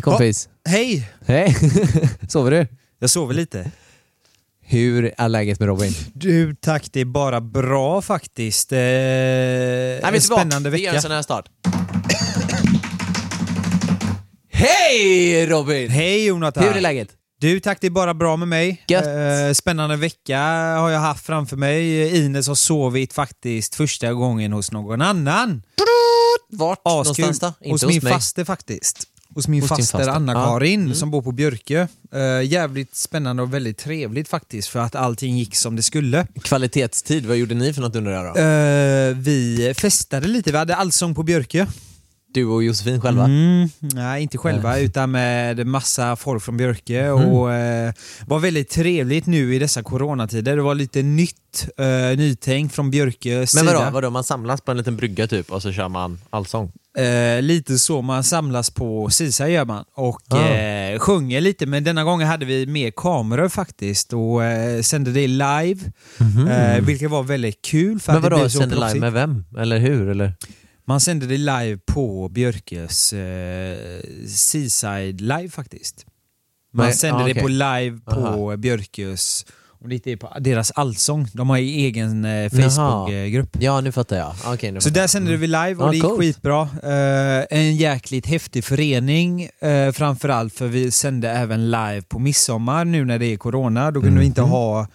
Hej kompis. Hej! Hej. Sover du? Jag sover lite. Hur är läget med Robin? Du, tack. Det är bara bra faktiskt. Eh, Nej, en spännande Vi gör en vecka. sån här start. Hej Robin! Hej Jonathan! Hur är läget? Du, tack. Det är bara bra med mig. Gött. Eh, spännande vecka har jag haft framför mig. Ines har sovit faktiskt första gången hos någon annan. Vart Askul. någonstans då? Inte hos hos, min mig. faste faktiskt. Hos min Hos faster faster. Anna-Karin. Mm. som bor på Björkö. Eh, jävligt spännande och väldigt trevligt faktiskt för att allting gick som det skulle. Kvalitetstid, vad gjorde ni för något undrar jag då? Eh, vi festade lite, vi hade allsång på Björkö. Du och Josefin själva? Mm, nej, inte själva utan med massa folk från Björke Mm. och eh, var väldigt trevligt nu i dessa coronatider. Det var lite nytt, eh, nytänk från Björkes Men vadå, sida. vadå, man samlas på en liten brygga typ och så kör man allsång? Eh, lite så man samlas på Sisa gör man och Ah. eh, sjunger lite men denna gången hade vi mer kameror faktiskt och eh, sände det live. Eh, vilket var väldigt kul. För Mhm. Men vadå, sände live med vem? Eller hur? Eller? Man sände det live på Björkes eh, Seaside live faktiskt. Man Men- sände ah, det okej. på live på Aha. Björkes, om det inte är på deras allsång. De har ju egen eh, Facebookgrupp. Ja, nu fattar jag. Okej, nu Så fattar där sände vi live och Ja, det gick coolt. skitbra. Eh, en jäkligt häftig förening eh, framförallt för vi sände även live på midsommar nu när det är corona. Då kunde vi inte Mhm. ha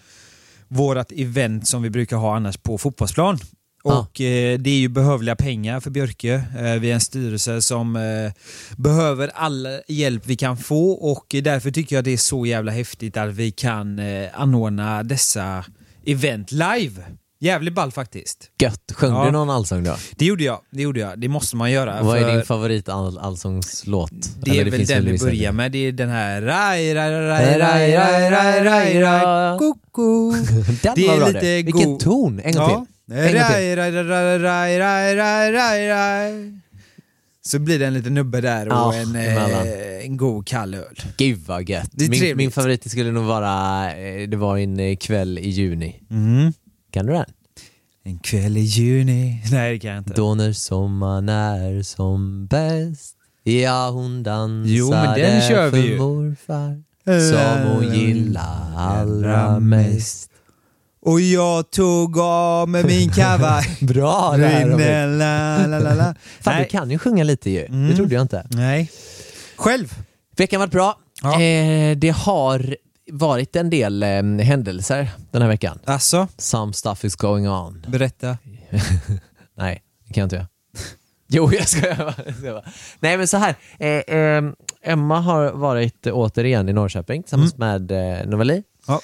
vårat event som vi brukar ha annars på fotbollsplan. Och eh, det är ju behövliga pengar för Björke. Eh, vi är en styrelse som eh, behöver all hjälp vi kan få och därför tycker jag det är så jävla häftigt att vi kan eh, anordna dessa event live. Jävligt ball faktiskt. Gött. Sjöng ja. du någon allsång då? Det gjorde jag. Det gjorde jag. Det måste man göra. Vad är din favorit all allsångslåt? Det Eller är det väl den vi börjar med. Det är den här... Raj, raj, raj, raj, raj, raj, raj, koko. den det var är bra lite det. Vilken ton. En gång ja. till. Raj, raj, raj, raj, raj, raj, raj, raj. Så blir det en liten nubbe där och Ja, en, eh, en god kall öl. Gud vad gött. Det är min, trevligt. min favorit skulle nog vara, eh, det var en eh, kväll i juni. Mm. Kan du den? En kväll i juni. Nej, det kan jag inte. Då när sommaren är som bäst Ja hon dansade Jo, men den kör vi för ju. morfar Som hon gillar allra mest Och jag tog av mig min kavaj. Bra la, la, la, la. Fan Nej. du kan ju sjunga lite ju, det Mm. trodde jag inte. Nej. Själv? Veckan var bra. Ja. Eh, det har varit en del eh, händelser den här veckan. Alltså, Some stuff is going on. berätta. Nej, det kan jag inte göra. Jo, jag ska bara. Nej, men så här. Eh, eh, Emma har varit återigen i Norrköping tillsammans med eh, Novali. Ja.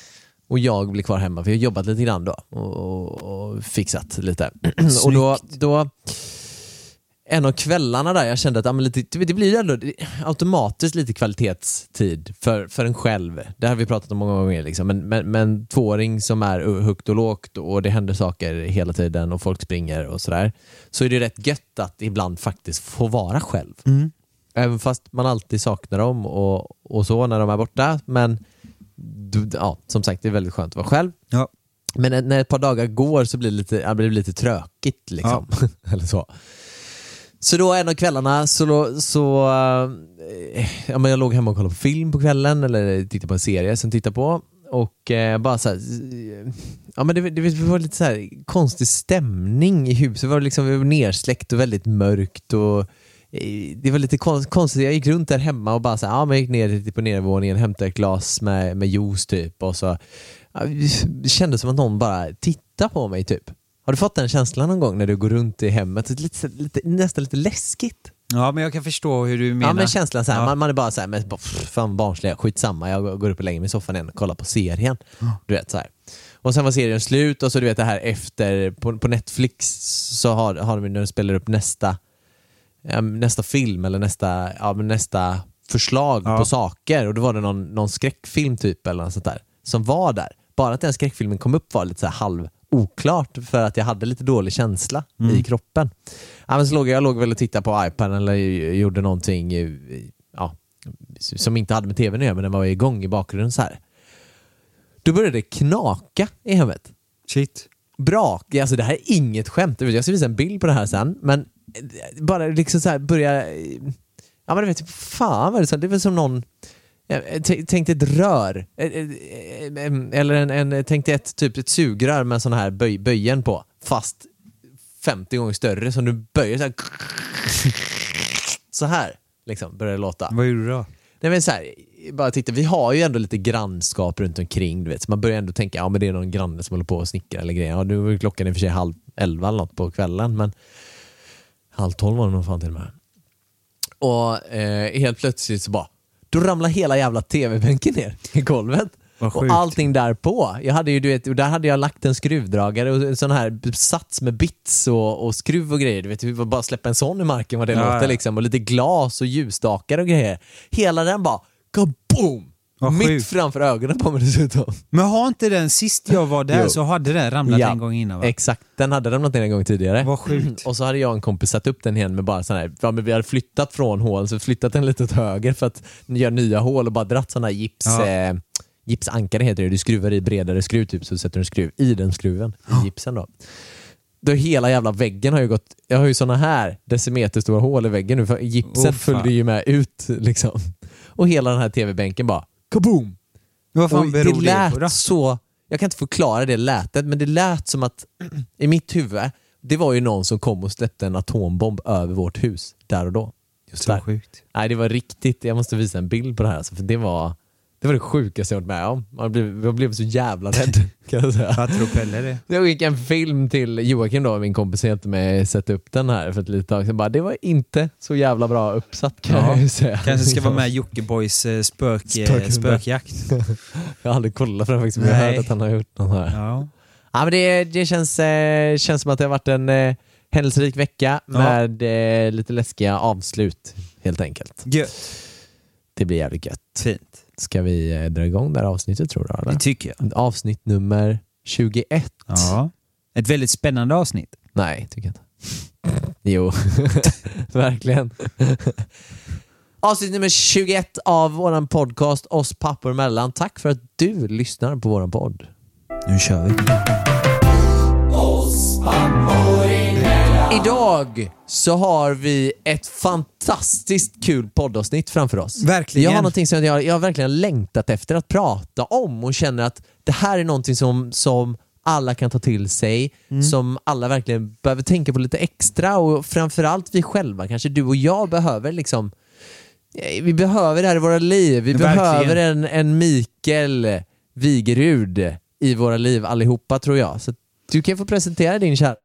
Och jag blir kvar hemma för jag har jobbat lite grann då och, och, och fixat lite. och då, då, en av kvällarna där jag kände att ja, men lite, det blir ändå automatiskt lite kvalitetstid för, för en själv. Det har vi pratat om många gånger. Liksom. Men, men, men tvååring som är högt och lågt och det händer saker hela tiden och folk springer och sådär. Så är det rätt gött att ibland faktiskt få vara själv. Mm. Även fast man alltid saknar dem och, och så när de är borta. Men ja, som sagt, det är väldigt skönt att vara själv. Ja. Men när ett par dagar går så blir det lite, ja, blir det lite trökigt. Liksom. Eller så. så då en av kvällarna så, så eh, ja, men jag låg hemma och kollade på film på kvällen eller tittade på en serie som tittade på. Och eh, bara så här, eh, ja men det, det, det var lite så här konstig stämning i huset. Det var liksom det var nersläckt och väldigt mörkt och det var lite kon- konstigt. Jag gick runt där hemma och bara så här, ja, men gick ner till- på nedervåningen, hämtade ett glas med, med juice typ och så ja, det kändes som att någon bara tittade på mig typ. Har du fått den känslan någon gång när du går runt i hemmet? Lite, lite, nästan lite läskigt. Ja, men jag kan förstå hur du menar. Ja men känslan såhär, Ja. man, man är bara såhär, men bara, pff, fan barnsliga, skitsamma, jag går upp och lägger mig i soffan igen och kollar på serien. Du vet så här. Och sen var serien slut och så du vet det här efter, på, på Netflix så har, har de när de spelar upp nästa, nästa film eller nästa, ja, nästa förslag Ja. på saker och då var det någon, någon skräckfilm typ eller något sånt där som var där. Bara att den skräckfilmen kom upp var lite så halv oklart för att jag hade lite dålig känsla i kroppen. Ja, men så låg jag, jag låg väl och tittade på iPaden eller gjorde någonting eh, ja, som inte hade med tvn att göra men den var igång i bakgrunden så här. Då började det knaka i hemmet. Shit. Brak, alltså det här är inget skämt. Jag ska visa en bild på det här sen, men bara liksom så här börja... ja men du vet, fan vad är det, så? det är väl som någon, eh, tänk dig ett rör, eh, eh, eller en, en, tänk dig ett, typ ett sugrör med sån här böj, böjen på, fast 50 gånger större som du böjer så här. Så här liksom börjar det låta. Vad gjorde du då? Nej men så här, bara titta, vi har ju ändå lite grannskap runt omkring, du vet. Så man börjar ändå tänka, ja men det är någon granne som håller på och snickrar eller grejer. Ja, nu är klockan i och för sig halv elva eller något på kvällen, men halv tolv var det nog fan till och med. Och eh, helt plötsligt så bara, då ramlar hela jävla tv-bänken ner i golvet. Och allting där på. Jag hade ju, du vet, och där hade jag lagt en skruvdragare och en sån här sats med bits och, och skruv och grejer. Du vet, bara släppa en sån i marken vad det Ja, låter ja. liksom. Och lite glas och ljusstakar och grejer. Hela den bara kaboom! Vad Mitt sjukt. framför ögonen på mig dessutom. Men har inte den, sist jag var där Jo. så hade den ramlat Ja, en gång innan va? Exakt, den hade ramlat ner en gång tidigare. Vad sjukt. Och så hade jag och en kompis satt upp den igen med bara sån här, ja, men vi hade flyttat från hål, så flyttat den lite åt höger för att göra nya hål och bara dratt såna här gips, Ja. eh, gipsankare heter det, du skruvar i bredare skruv typ, så sätter du en skruv i den skruven, i gipsen då. Då hela jävla väggen har ju gått, jag har ju såna här decimeterstora hål i väggen nu för gipsen Åh, fan. följde ju med ut liksom. Och hela den här tv-bänken bara kaboom! Vad fan Och beror det det, lät på då? så, jag kan inte förklara det lätet, men det lät som att i mitt huvud, det var ju någon som kom och släppte en atombomb över vårt hus där och då. Just Så där. sjukt. Nej, det var riktigt, jag måste visa en bild på det här, alltså, för det var det var det sjukaste jag varit med om. Man blev, jag blev så jävla rädd kan jag säga. Vad tror Pelle det? Jag skickade en film till Joakim då, min kompis som hjälpte mig sätta upp den här för ett litet tag sedan. Bara, det var inte så jävla bra uppsatt kan Ja, jag ju säga. Kanske ska vara med i Jockibois eh, spök, eh, Spökhundar. spökjakt. Jag har aldrig kollat på den faktiskt, men jag har hört att han har gjort någon här. Ja. Ja, men det, det känns, eh, känns som att det har varit en eh, händelserik vecka med eh, lite läskiga avslut helt enkelt. Gött. Det blir jävligt gött. Fint. Ska vi eh, dra igång det här avsnittet tror du? Det Eller? tycker jag. Avsnitt nummer 21. Ja. Ett väldigt spännande avsnitt. Nej, tycker jag inte. Jo, verkligen. Avsnitt nummer 21 av våran podcast Oss pappor emellan. Tack för att du lyssnar på våran podd. Nu kör vi. Idag så har vi ett fantastiskt kul poddavsnitt framför oss. Verkligen. Jag har någonting som jag, jag har verkligen längtat efter att prata om och känner att det här är någonting som, som alla kan ta till sig, Mm. som alla verkligen behöver tänka på lite extra och framförallt vi själva, kanske du och jag behöver liksom eh, vi behöver det här i våra liv. Vi Verkligen. behöver en, en Mikael Wigerud i våra liv allihopa tror jag. Så du kan få presentera din kära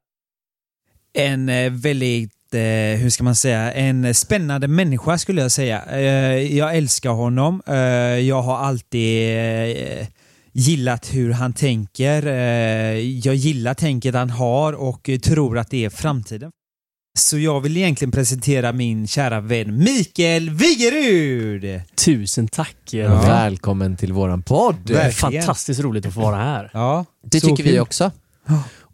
En eh, väldigt, eh, hur ska man säga, en spännande människa skulle jag säga. Eh, jag älskar honom. Jag har alltid gillat hur han tänker. Jag gillar tänket han har och tror att det är framtiden. Så jag vill egentligen presentera min kära vän Mikael Wigerud! Tusen tack! Ja. Välkommen till våran podd. Verkligen. Fantastiskt roligt att få vara här. Ja, Det tycker vi också.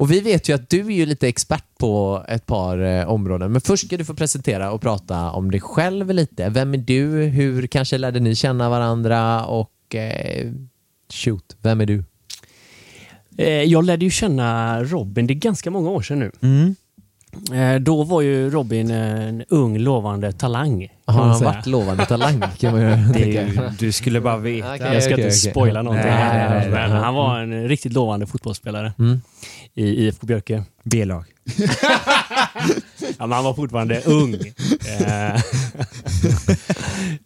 Och vi vet ju att du är ju lite expert på ett par eh, områden. Men först ska du få presentera och prata om dig själv lite. Vem är du? Hur kanske lärde ni känna varandra? Och eh, shoot, vem är du? Eh, Jag lärde ju känna Robin, det är ganska många år sedan nu. Mm. Eh, Då var ju Robin en ung lovande talang. Har han säga. varit lovande talang? Kan man ju Det Du skulle bara veta. Okej, jag ska okej, inte okej. spoila någonting Nej, här, nej, nej, men nej. han var en riktigt lovande fotbollsspelare Mm. i IFK Björke. B-lag. Ja, men han var fortfarande ung. Eh,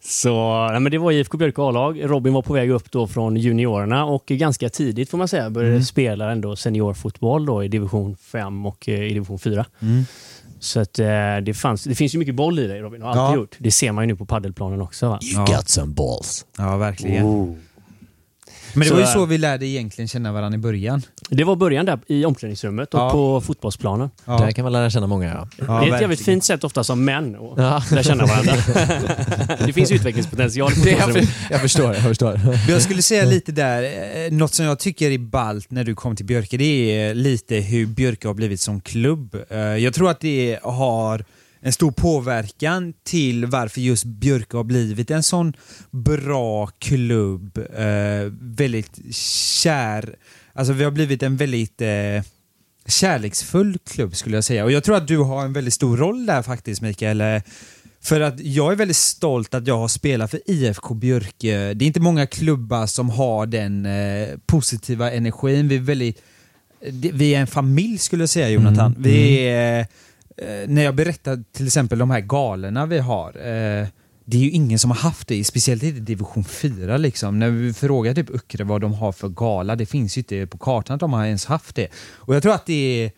så nej, men det var IFK Björke A-lag. Robin var på väg upp då från juniorerna och ganska tidigt får man säga började spela ändå seniorfotboll då i division 5 och eh, i division 4. Mm. Så att, eh, det, fanns, det finns ju mycket boll i dig Robin, har alltid Ja. gjort. Det ser man ju nu på paddelplanen också. Va? You got some balls. Ja, verkligen. Oh. Men det Så var ju så vi lärde egentligen känna varandra i början. Det var början där i omklädningsrummet och Ja. på fotbollsplanen. Där kan man lära känna många. Ja. Ja, det är ett jävligt fint sätt ofta som män att Ja. lära känna varandra. det finns utvecklingspotential i Det, jag, fotbollsrummet. för, jag förstår, jag förstår. Jag skulle säga lite där, eh, något som jag tycker är ballt när du kom till Björke, det är lite hur Björke har blivit som klubb. Eh, Jag tror att det har en stor påverkan till varför just Björke har blivit en sån bra klubb. Eh, väldigt kär, alltså vi har blivit en väldigt eh, kärleksfull klubb skulle jag säga. Och jag tror att du har en väldigt stor roll där faktiskt Mikael. Eh, För att jag är väldigt stolt att jag har spelat för IFK Björke. Det är inte många klubbar som har den eh, positiva energin. Vi är, väldigt, det, vi är en familj skulle jag säga Jonathan. Mm, Vi är, eh, när jag berättar till exempel de här galerna vi har. Eh, det är ju ingen som har haft det, speciellt inte i division 4 liksom. När vi frågar typ Öckre vad de har för gala, det finns ju inte på kartan att de har ens haft det. Och jag tror att det är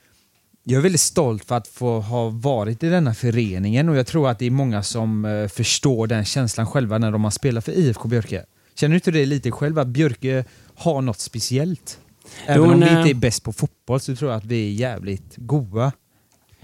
jag är väldigt stolt för att få ha varit i denna föreningen och jag tror att det är många som eh, förstår den känslan själva när de har spelat för IFK Björke. Känner du inte det lite själv att Björke har något speciellt? Även Jo, om vi inte är bäst på fotboll så tror jag att vi är jävligt goa.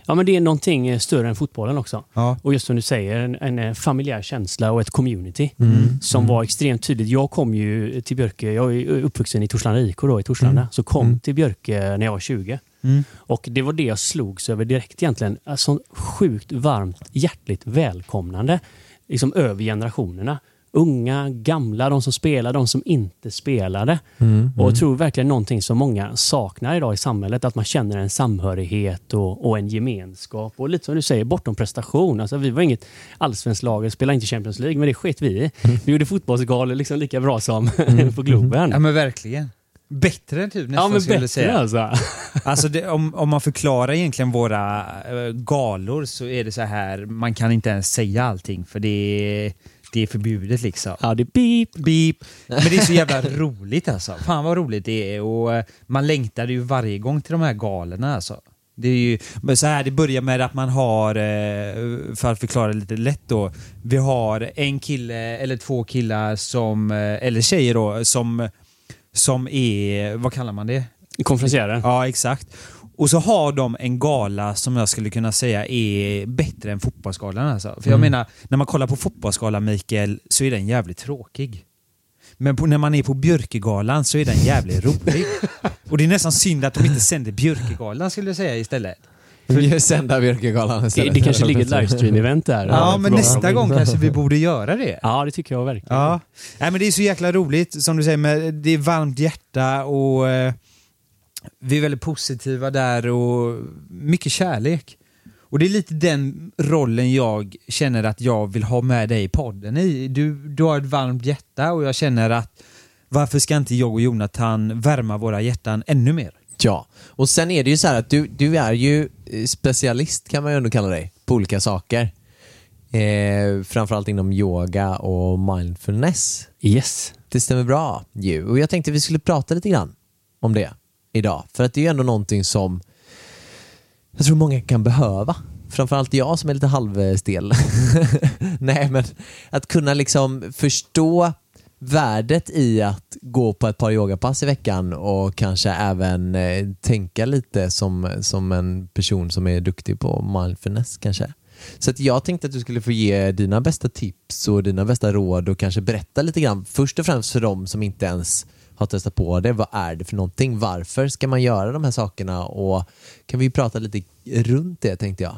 Ja, men det är någonting eh, större än fotbollen också. Ja. Och just som du säger, en, en eh, familjär känsla och ett community Mm. som var extremt tydligt. Jag kom ju till Björke, jag är uppvuxen i Torslanda IK då, i Torslanda, Mm. så kom Mm. till Björke när jag var 20. Mm. Och det var det jag slogs över direkt egentligen. Alltså sjukt varmt, hjärtligt välkomnande. Liksom över generationerna. Unga, gamla, de som spelade, de som inte spelade. Mm. Och jag tror verkligen någonting som många saknar idag i samhället, att man känner en samhörighet och, och en gemenskap. Och lite som du säger, bortom prestation. Alltså, vi var inget allsvenskt lag, spelade inte Champions League, men det sket vi i. Vi gjorde fotbollsgalor liksom lika bra som på Globen. Ja men verkligen. Bättre än typ nästan Ja, men skulle bättre säga. alltså. Alltså det, om, om man förklarar egentligen våra eh, galor så är det så här, man kan inte ens säga allting för det är, det är förbjudet liksom. Ja, det är beep. Beep. Men det är så jävla roligt alltså. Fan vad roligt det är och eh, man längtar ju varje gång till de här galorna alltså. Det är ju, så här, det börjar med att man har, eh, för att förklara lite lätt då, vi har en kille eller två killar som, eh, eller tjejer då, som, som är, vad kallar man det? Konferencieren. Ja, exakt. Och så har de en gala som jag skulle kunna säga är bättre än fotbollsgalan. Alltså. För jag Mm. menar, när man kollar på fotbollsgalan, Mikael, så är den jävligt tråkig. Men på, när man är på Björkegalan så är den jävligt rolig. Och det är nästan synd att de inte sänder Björkegalan skulle jag säga istället. Sända Björkegalan Det, istället. det kanske ligger ett livestream-event där. Ja, men nästa gång kanske vi borde göra det. Ja, det tycker jag verkligen. Ja, Nej, men det är så jäkla roligt som du säger, med, det är varmt hjärta och eh, vi är väldigt positiva där och mycket kärlek. Och det är lite den rollen jag känner att jag vill ha med dig i podden i. Du, du har ett varmt hjärta och jag känner att varför ska inte jag och Jonathan värma våra hjärtan ännu mer? Ja, och sen är det ju så här att du, du är ju eh, specialist kan man ju ändå kalla dig på olika saker. Eh, framförallt inom yoga och mindfulness. Yes. Det stämmer bra ju. Och jag tänkte vi skulle prata lite grann om det idag. För att det är ju ändå någonting som jag tror många kan behöva. Framförallt jag som är lite halvstel. Nej men att kunna liksom förstå värdet i att gå på ett par yogapass i veckan och kanske även eh, tänka lite som, som en person som är duktig på mindfulness kanske. Så att jag tänkte att du skulle få ge dina bästa tips och dina bästa råd och kanske berätta lite grann först och främst för dem som inte ens har testat på det. Vad är det för någonting? Varför ska man göra de här sakerna? Och kan vi prata lite runt det tänkte jag.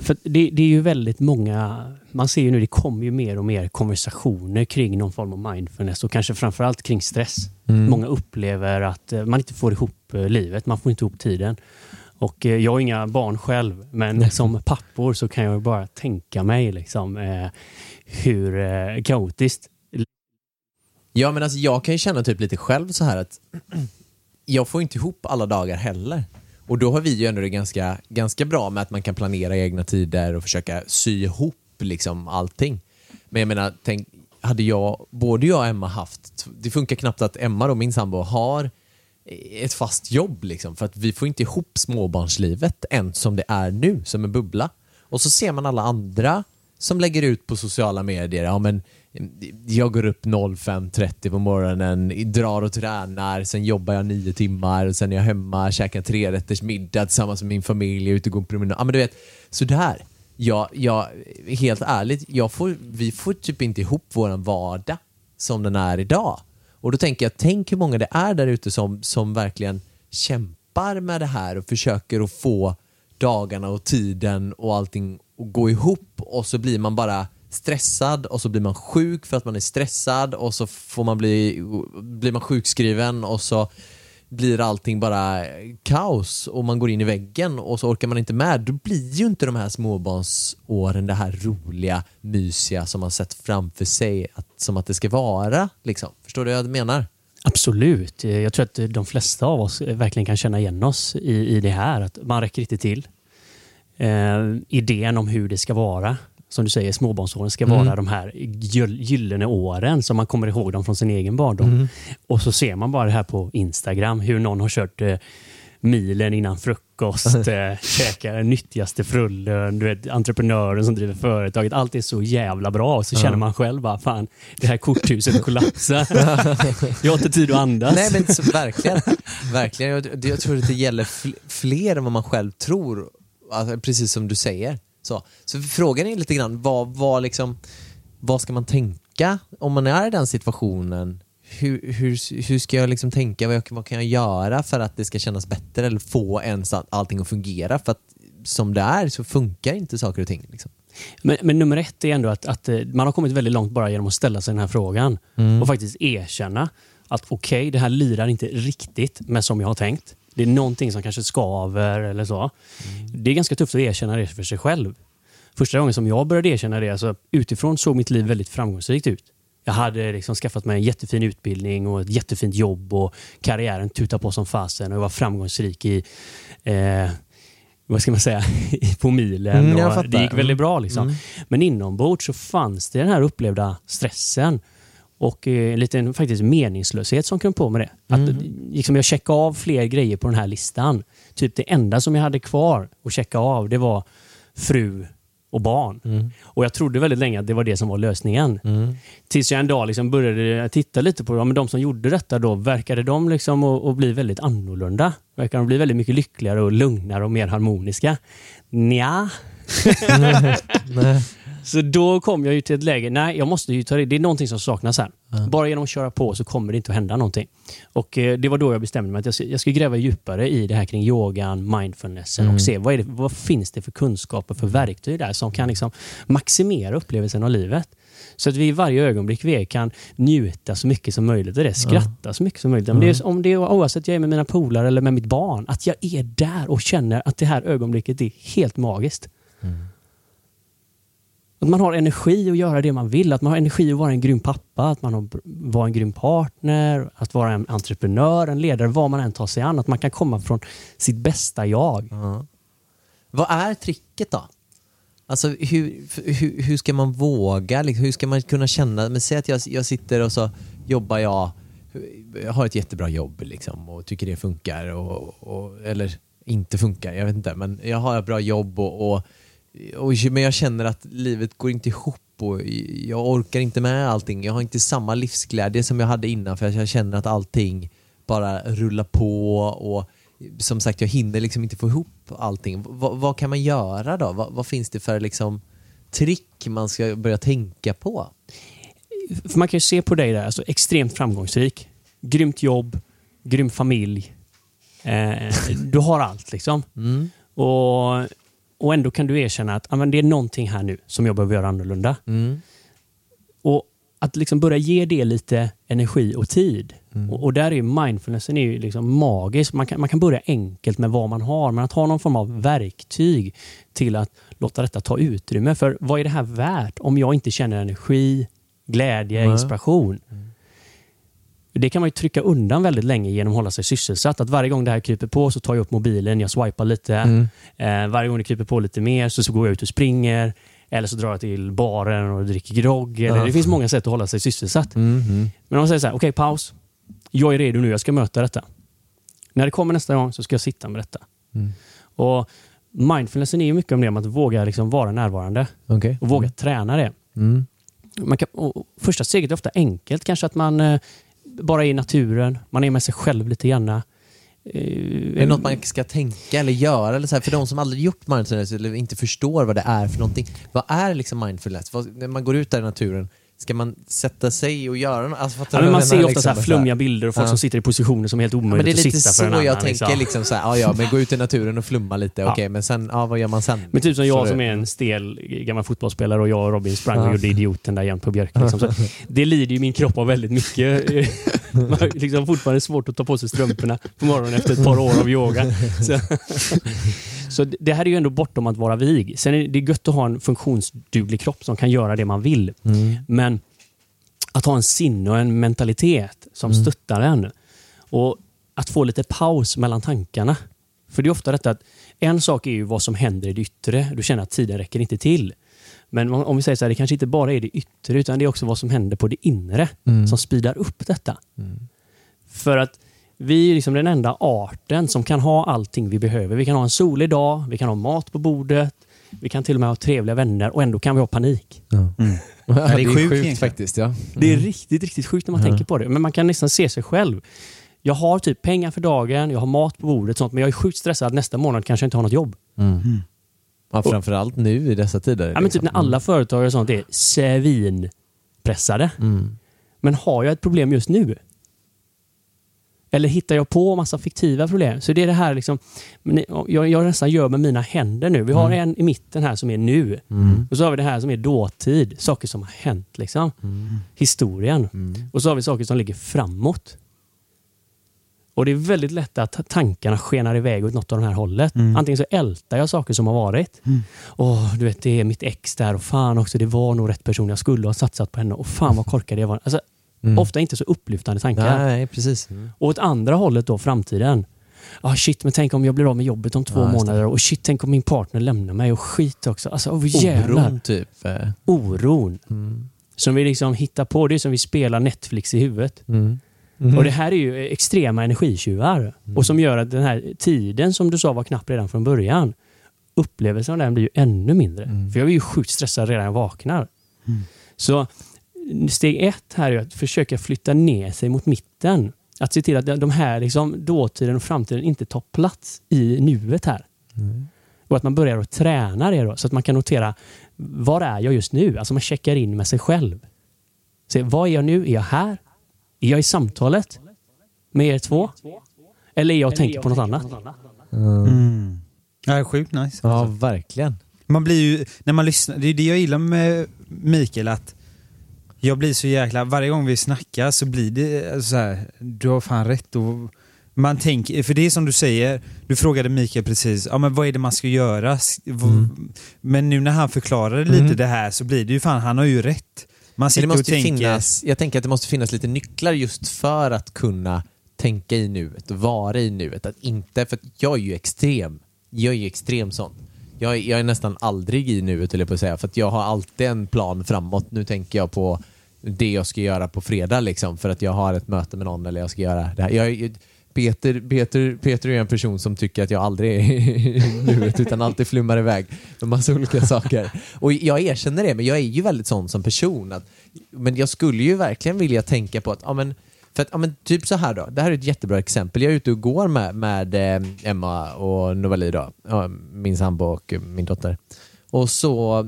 För det, det är ju väldigt många, man ser ju nu det kommer ju mer och mer konversationer kring någon form av mindfulness och kanske framförallt kring stress. Mm. Många upplever att eh, man inte får ihop eh, livet, man får inte ihop tiden. Och eh, jag har inga barn själv, men som pappor så kan jag bara tänka mig liksom, eh, hur eh, kaotiskt Ja men alltså jag kan ju känna typ lite själv så här att jag får inte ihop alla dagar heller. Och då har vi ju ändå det ganska, ganska bra med att man kan planera egna tider och försöka sy ihop liksom allting. Men jag menar, tänk, hade jag, både jag och Emma haft, det funkar knappt att Emma då, min sambo, har ett fast jobb liksom. För att vi får inte ihop småbarnslivet än som det är nu, som en bubbla. Och så ser man alla andra som lägger ut på sociala medier, ja men jag går upp 05.30 på morgonen, drar och tränar, sen jobbar jag nio timmar, sen är jag hemma, käkar tre rätters middag tillsammans med min familj, är ute och går en promenad. Ja men du vet, sådär. Jag, jag, helt ärligt, jag får, vi får typ inte ihop vår vardag som den är idag. Och då tänker jag, tänk hur många det är där ute som, som verkligen kämpar med det här och försöker att få dagarna och tiden och allting att gå ihop och så blir man bara stressad och så blir man sjuk för att man är stressad och så får man bli, blir man sjukskriven och så blir allting bara kaos och man går in i väggen och så orkar man inte med, då blir ju inte de här småbarnsåren det här roliga, mysiga som man sett framför sig att, som att det ska vara. Liksom. Förstår du vad jag menar? Absolut. Jag tror att de flesta av oss verkligen kan känna igen oss i, i det här. Att man räcker inte till. Eh, idén om hur det ska vara. Som du säger, småbarnsåren ska Mm. vara de här gyll- gyllene åren som man kommer ihåg dem från sin egen barndom. Mm. Och så ser man bara det här på Instagram, hur någon har kört eh, milen innan frukost, eh, käkar den nyttigaste frullen, du vet, entreprenören som driver företaget. Allt är så jävla bra. Och så känner man själv bara, fan, det här korthuset kollapsar. Jag har inte tid att andas. Nej men så, verkligen. verkligen. Jag, jag tror att det gäller fl- fler än vad man själv tror. Alltså, precis som du säger. Så, så frågan är lite grann, vad, vad, liksom, vad ska man tänka om man är i den situationen? Hur, hur, hur ska jag liksom tänka? Vad, vad kan jag göra för att det ska kännas bättre eller få ens all- allting att fungera? För att som det är så funkar inte saker och ting. Liksom. Men, men nummer ett är ändå att, att eh, man har kommit väldigt långt bara genom att ställa sig den här frågan och faktiskt erkänna att okej, det här lirar inte riktigt med som jag har tänkt. Det är någonting som kanske skaver eller så. Det är ganska tufft att erkänna det för sig själv. Första gången som jag började erkänna det, alltså, utifrån såg mitt liv väldigt framgångsrikt ut. Jag hade liksom skaffat mig en jättefin utbildning och ett jättefint jobb och karriären tutade på som fasen och jag var framgångsrik i eh, vad ska man säga, på milen. Mm, det gick väldigt bra. Liksom. Mm. Men inombords så fanns det den här upplevda stressen och eh, en liten faktiskt meningslöshet som kom på med det. Att, Mm. liksom, jag checkade av fler grejer på den här listan. Typ det enda som jag hade kvar att checka av det var fru och barn. Mm. Och Jag trodde väldigt länge att det var det som var lösningen. Tills jag en dag liksom började titta lite på ja, men de som gjorde detta. Då, verkade de liksom att, att bli väldigt annorlunda? Verkar de bli väldigt mycket lyckligare och lugnare och mer harmoniska? Nja. Nej. Så då kom jag ju till ett läge, nej jag måste ju ta det. Det är någonting som saknas här. Bara genom att köra på så kommer det inte att hända någonting. Och eh, Det var då jag bestämde mig att jag ska, jag ska gräva djupare i det här kring yogan, mindfulnessen och se vad, det, vad finns det för kunskaper, för verktyg där som kan liksom maximera upplevelsen av livet. Så att vi i varje ögonblick vi är kan njuta så mycket som möjligt och det, skratta så mycket som möjligt. Om det är, om det är, oavsett jag är med mina polare eller med mitt barn, att jag är där och känner att det här ögonblicket är helt magiskt. Att man har energi att göra det man vill. Att man har energi att vara en grym pappa, att man har vara en grym partner, att vara en entreprenör, en ledare, vad man än tar sig an. Att man kan komma från sitt bästa jag. Ja. Vad är tricket då? Alltså hur, hur, hur ska man våga? Liksom, hur ska man kunna känna? Men säg att jag, jag sitter och så jobbar jag, jag har ett jättebra jobb liksom, och tycker det funkar. Och, och, eller inte funkar, jag vet inte. Men jag har ett bra jobb och, och, och men jag känner att livet går inte ihop och jag orkar inte med allting. Jag har inte samma livsglädje som jag hade innan för jag känner att allting bara rullar på och som sagt, jag hinner liksom inte få ihop allting. V- vad kan man göra då? vad, vad finns det för liksom trick man ska börja tänka på? För man kan ju se på dig där, alltså extremt framgångsrik. Grymt jobb, grym familj. Eh, du har allt liksom. Mm. Och, och ändå kan du erkänna att men det är någonting här nu som jag behöver göra annorlunda. Mm. Och att liksom börja ge det lite energi och tid. Och, och där är ju mindfulnessen är ju liksom magisk. Man kan, man kan börja enkelt med vad man har, men att ha någon form av verktyg till att låta detta ta utrymme. För vad är det här värt om jag inte känner energi, glädje, Nej. inspiration? Det kan man ju trycka undan väldigt länge genom att hålla sig sysselsatt. Att varje gång det här kryper på så tar jag upp mobilen, jag swipar lite. Mm. Eh, varje gång det kryper på lite mer så, så går jag ut och springer. Eller så drar jag till baren och dricker grogg. Eller, Ja. Det finns många sätt att hålla sig sysselsatt. Mhm. Men om man säger så här, okej paus. Jag är redo nu, jag ska möta detta. När det kommer nästa gång så ska jag sitta med detta. Mm. Och Mindfulnessen är ju mycket om det, om att våga liksom vara närvarande Okej. och våga träna det. Mm. Man kan, och första steget är ofta enkelt. Kanske att man eh, bara är i naturen, man är med sig själv lite grann. Eh, är det något man ska tänka eller göra? Eller så här, för de som aldrig gjort mindfulness eller inte förstår vad det är för någonting. Vad är liksom mindfulness? Vad, när man går ut där i naturen, ska man sätta sig och göra något? Alltså, Ja, men man ser ofta så här liksom, flummiga bilder och folk Ja. som sitter i positioner som är helt Ja, omöjligt men det är att lite sitta så för en annan. jag tänker liksom. liksom så här, ja, ja men gå ut i naturen och flumma lite, Ja. okej men sen, ja vad gör man sen? Men typ som Så jag det- som är en stel gammal fotbollsspelare och jag och Robin sprang och Ja. gjorde idioten där jämt på Björk. Liksom. Så det lider ju min kropp av väldigt mycket. Man har liksom fortfarande svårt att ta på sig strumporna på morgonen efter ett par år av yoga. Så, så det här är ju ändå bortom att vara vig. Sen är det gött att ha en funktionsduglig kropp som kan göra det man vill. Men att ha en sinne och en mentalitet som stöttar en. Och att få lite paus mellan tankarna. För det är ofta detta att en sak är ju vad som händer i det yttre. Du känner att tiden räcker inte till. Men om vi säger så här, det kanske inte bara är det yttre utan det är också vad som händer på det inre som speedar upp detta. För att vi är liksom den enda arten som kan ha allting vi behöver. Vi kan ha en solig dag, vi kan ha mat på bordet, vi kan till och med ha trevliga vänner och ändå kan vi ha panik. Ja, det är sjukt egentligen. faktiskt. Ja. Det är riktigt, riktigt sjukt när man tänker på det. Men man kan nästan se sig själv. Jag har typ pengar för dagen, jag har mat på bordet, sånt, men jag är sjukt stressad. Nästa månad kanske jag inte har något jobb. Ja, framförallt nu i dessa tider. Ja, men typ när alla företag och sånt är svinpressade. Mm. Men har jag ett problem just nu? Eller hittar jag på massa fiktiva problem? Så det är det här liksom, jag, jag nästan gör med mina händer nu. Vi har en i mitten här som är nu. Och så har vi det här som är dåtid. Saker som har hänt. Liksom. Historien. Och så har vi saker som ligger framåt. Och det är väldigt lätt att tankarna skenar iväg åt något av de här hållet. Antingen så ältar jag saker som har varit. Åh, du vet, det är mitt ex där och fan också, det var nog rätt person. Jag skulle ha satsat på henne och fan vad korkad jag var. Alltså, Ofta inte så upplyftande tankar. Nej, precis. Och åt andra hållet då, framtiden. Ah, shit, men tänk om jag blir av med jobbet om två Ja, månader. Och shit, tänk om min partner lämnar mig. Och skit också. Alltså, oh, jävlar. Oron typ. eh. Oron. Mm. Som vi liksom hittar på. Det är som vi spelar Netflix i huvudet. Mm. Och det här är ju extrema energitjuvar. Och som gör att den här tiden som du sa var knapp redan från början. Upplevelsen av den blir ju ännu mindre. För jag är ju sjukt stressad redan när jag vaknar. Så steg ett här är att försöka flytta ner sig mot mitten. Att se till att de här liksom, dåtiden och framtiden inte tar plats i nuet här. Och att man börjar att träna det då, så att man kan notera var är jag just nu? Alltså man checkar in med sig själv. Se, vad är jag nu? Är jag här? Är jag i samtalet med er två? Eller är jag och tänker på något annat? Mm. Ja, det är sjukt nice. Ja, verkligen. Man blir ju, när man lyssnar, det är det jag gillar med Mikael att jag blir så jäkla, varje gång vi snackar så blir det så här, du har fan rätt och man tänker, för det är som du säger, du frågade Mikael precis, ja men vad är det man ska göra? Mm. Men nu när han förklarade lite det här så blir det ju fan, han har ju rätt. Man Men sitter det och måste ju tänker, finnas, jag tänker att det måste finnas lite nycklar just för att kunna tänka i nuet och vara i nuet. Att inte, för att jag är ju extrem. Jag är ju extrem sån. Jag, är- jag är nästan aldrig i nuet, höll jag på att säga, för att jag har alltid en plan framåt. Nu tänker jag på det jag ska göra på fredag liksom, för att jag har ett möte med någon eller jag ska göra det här. Jag, Peter, Peter, Peter är en person som tycker att jag aldrig är i nuet utan alltid flummar iväg med massa olika saker. Och jag erkänner det, men jag är ju väldigt sån som person. Att, men jag skulle ju verkligen vilja tänka på att, ja men, för att, ja men typ så här då, det här är ett jättebra exempel. Jag är ute och går med, med eh, Emma och Novali då, min sambo och min dotter. Och så,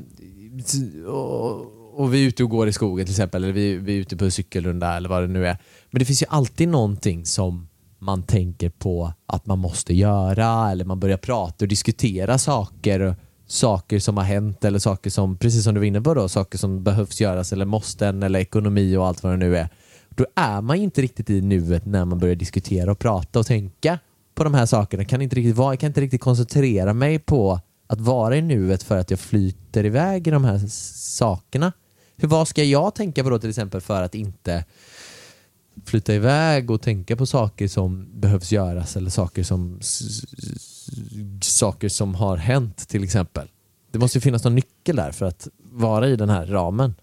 och, och vi är ute och går i skogen till exempel, eller vi, vi är ute på en cykelrunda eller vad det nu är. Men det finns ju alltid någonting som man tänker på att man måste göra eller man börjar prata och diskutera saker saker som har hänt eller saker som, precis som du var inne på då, saker som behövs göras eller måste eller ekonomi och allt vad det nu är. Då är man ju inte riktigt i nuet när man börjar diskutera och prata och tänka på de här sakerna. Kan inte riktigt vara, jag kan inte riktigt koncentrera mig på att vara i nuet för att jag flyter iväg i de här sakerna. Hur, vad ska jag tänka på då till exempel för att inte flyta iväg och tänka på saker som behövs göras eller saker som saker som har hänt till exempel. Det måste ju finnas någon nyckel där för att vara i den här ramen.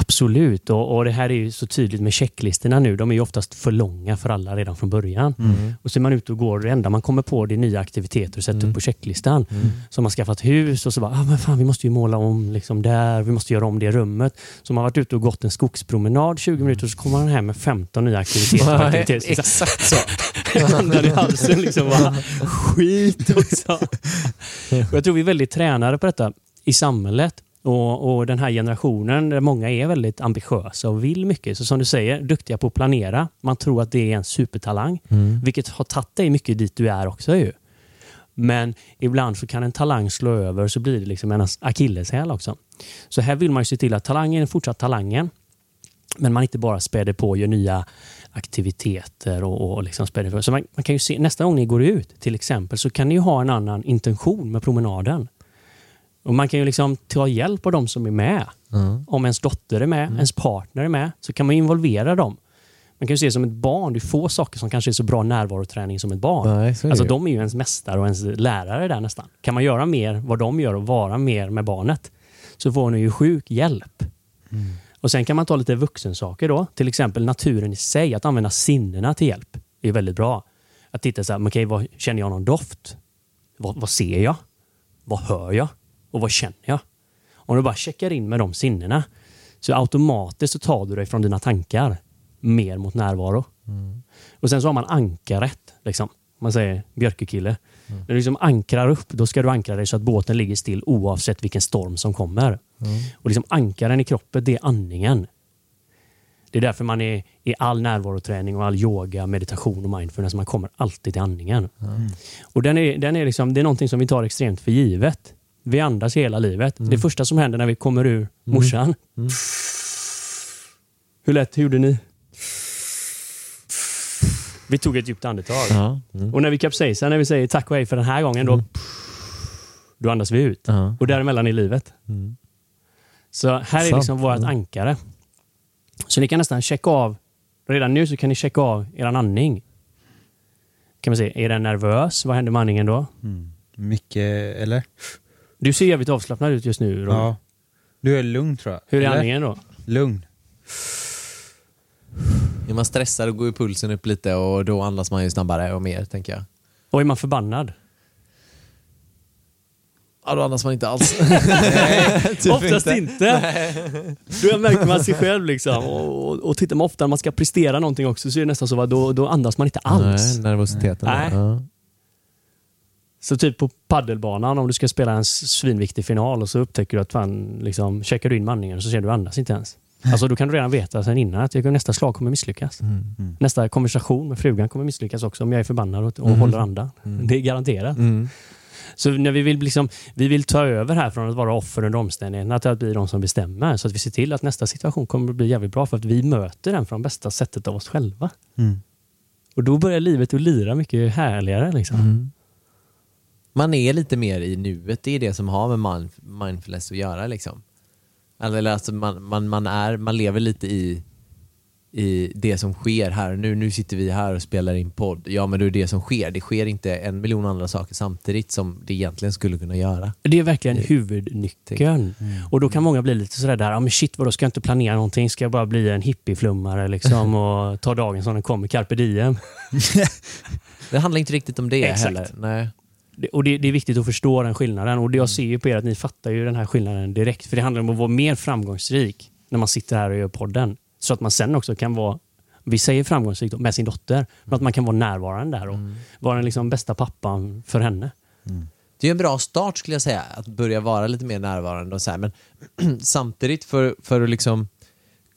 Absolut, och, och det här är ju så tydligt med checklistorna nu. De är ju oftast för långa för alla redan från början. Och så är man ute och går, det enda man kommer på det är nya aktiviteter att sätta upp på checklistan. Så har man skaffat hus och så bara, ah, men fan vi måste ju måla om liksom där, vi måste göra om det rummet. Så man har varit ute och gått en skogspromenad 20 minuter och så kommer man hem med 15 nya aktiviteter. på aktivitetslistan. Exakt så. hamnar i halsen liksom. Bara, skit också. Och jag tror vi är väldigt tränade på detta i samhället. Och, och den här generationen, där många är väldigt ambitiösa och vill mycket. Så som du säger, duktiga på att planera. Man tror att det är en supertalang. Vilket har tagit dig mycket dit du är också ju. Men ibland så kan en talang slå över så blir det liksom en akilleshäl också. Så här vill man ju se till att talangen är fortsatt talangen. Men man inte bara späder på och gör nya aktiviteter och, och liksom spänna för. Så man, man kan ju se, nästa gång ni går ut till exempel så kan ni ha en annan intention med promenaden. Och Man kan ju liksom ta hjälp av de som är med. Mm. Om ens dotter är med, ens partner är med, så kan man involvera dem. Man kan ju se det som ett barn, det är få saker som kanske är så bra närvaroträning som ett barn. Nej, Alltså de är ju ens mästare och ens lärare där nästan. Kan man göra mer vad de gör och vara mer med barnet så får ni ju sjuk hjälp. Och Sen kan man ta lite vuxensaker då. Till exempel naturen i sig, att använda sinnena till hjälp är väldigt bra. Att titta så här, vad, känner jag någon doft? Vad, vad ser jag? Vad hör jag? Och vad känner jag? Om du bara checkar in med de sinnena så automatiskt så tar du dig från dina tankar mer mot närvaro. Och sen så har man ankaret. Liksom. Man säger björkekille. När du liksom ankrar upp, då ska du ankra dig så att båten ligger still oavsett vilken storm som kommer. Och liksom ankaren i kroppen, det är andningen. Det är därför man är i all närvaroträning och all yoga, meditation och mindfulness, man kommer alltid till andningen. Och den är, den är liksom, det är någonting som vi tar extremt för givet. Vi andas hela livet. Det första som händer när vi kommer ur morsan. Hur lätt gjorde ni? Vi tog ett djupt andetag. Ja. Mm. Och när vi kapsejsar, när vi säger tack och hej för den här gången, då, då andas vi ut. Ja. Och däremellan är livet. Mm. Så här är liksom vårt ankare. Så ni kan nästan checka av, redan nu så kan ni checka av er andning. Kan man se, är den nervös? Vad händer med andningen då? Mycket, eller? Du ser jävligt avslappnad ut just nu. Robin. Ja. Du är lugn tror jag. Hur är eller? andningen då? Lugn. Är man stressad går ju pulsen upp lite och då andas man ju snabbare och mer, tänker jag. Och är man förbannad? Ja, då andas man inte alls. Oftast inte. Då märker man sig själv liksom. Och, och, och tittar man ofta när man ska prestera någonting också så är det nästan så att då, då andas man inte alls. Nej, nervositeten. Nej. Ja. Så typ på paddelbanan om du ska spela en svinviktig final och så upptäcker du att fan, liksom, checkar du in mandningen och så ser du andas inte ens. Alltså då kan du redan veta sen innan att nästa slag kommer misslyckas. Mm. Nästa konversation med frugan kommer misslyckas också om jag är förbannad och, och håller andan. Det är garanterat. Mm. Så när vi vill, liksom, vi vill ta över här från att vara offer under omständigheterna till att bli de som bestämmer. Så att vi ser till att nästa situation kommer att bli jävligt bra för att vi möter den från bästa sättet av oss själva. Mm. Och då börjar livet att lira mycket härligare. Liksom. Mm. Man är lite mer i nuet, det är det som har med mind- mindfulness att göra. Liksom. Eller alltså man, man, man, är, man lever lite i, i det som sker här nu. Nu sitter vi här och spelar in podd. Ja, men det är det som sker. Det sker inte en miljon andra saker samtidigt som det egentligen skulle kunna göra. Det är verkligen huvudnyckeln. Och då kan många bli lite sådär där, ah, men shit vadå, ska jag inte planera någonting? Ska jag bara bli en hippieflummare liksom och ta dagen som den kommer, carpe diem? Det handlar inte riktigt om det Exakt. heller. Nej. Och det, det är viktigt att förstå den skillnaden. Och det jag ser ju på er att ni fattar ju den här skillnaden direkt. För det handlar om att vara mer framgångsrik när man sitter här och gör podden. Så att man sen också kan vara, vi säger framgångsrik då, med sin dotter, men att man kan vara närvarande där och vara den liksom bästa pappan för henne. Det är en bra start skulle jag säga, att börja vara lite mer närvarande och så här. Men samtidigt för, för att liksom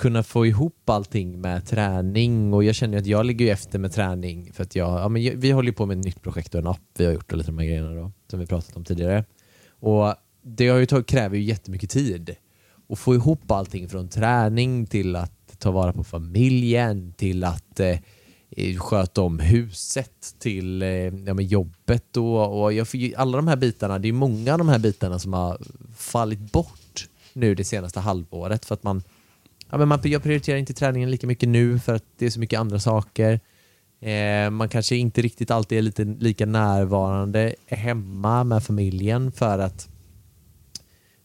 kunna få ihop allting med träning och jag känner ju att jag ligger ju efter med träning för att jag, ja, men vi håller ju på med ett nytt projekt och en app vi har gjort och lite de här grejerna då, som vi pratat om tidigare. Och det har ju tagit, kräver ju jättemycket tid. Och få ihop allting från träning till att ta vara på familjen, till att eh, eh, sköta om huset, till eh, ja, men jobbet och, och jag, får ju- alla de här bitarna, det är många av de här bitarna som har fallit bort nu det senaste halvåret för att man, ja, men man jag prioriterar inte träningen lika mycket nu för att det är så mycket andra saker. Eh, man kanske inte riktigt alltid är lite lika närvarande hemma med familjen för att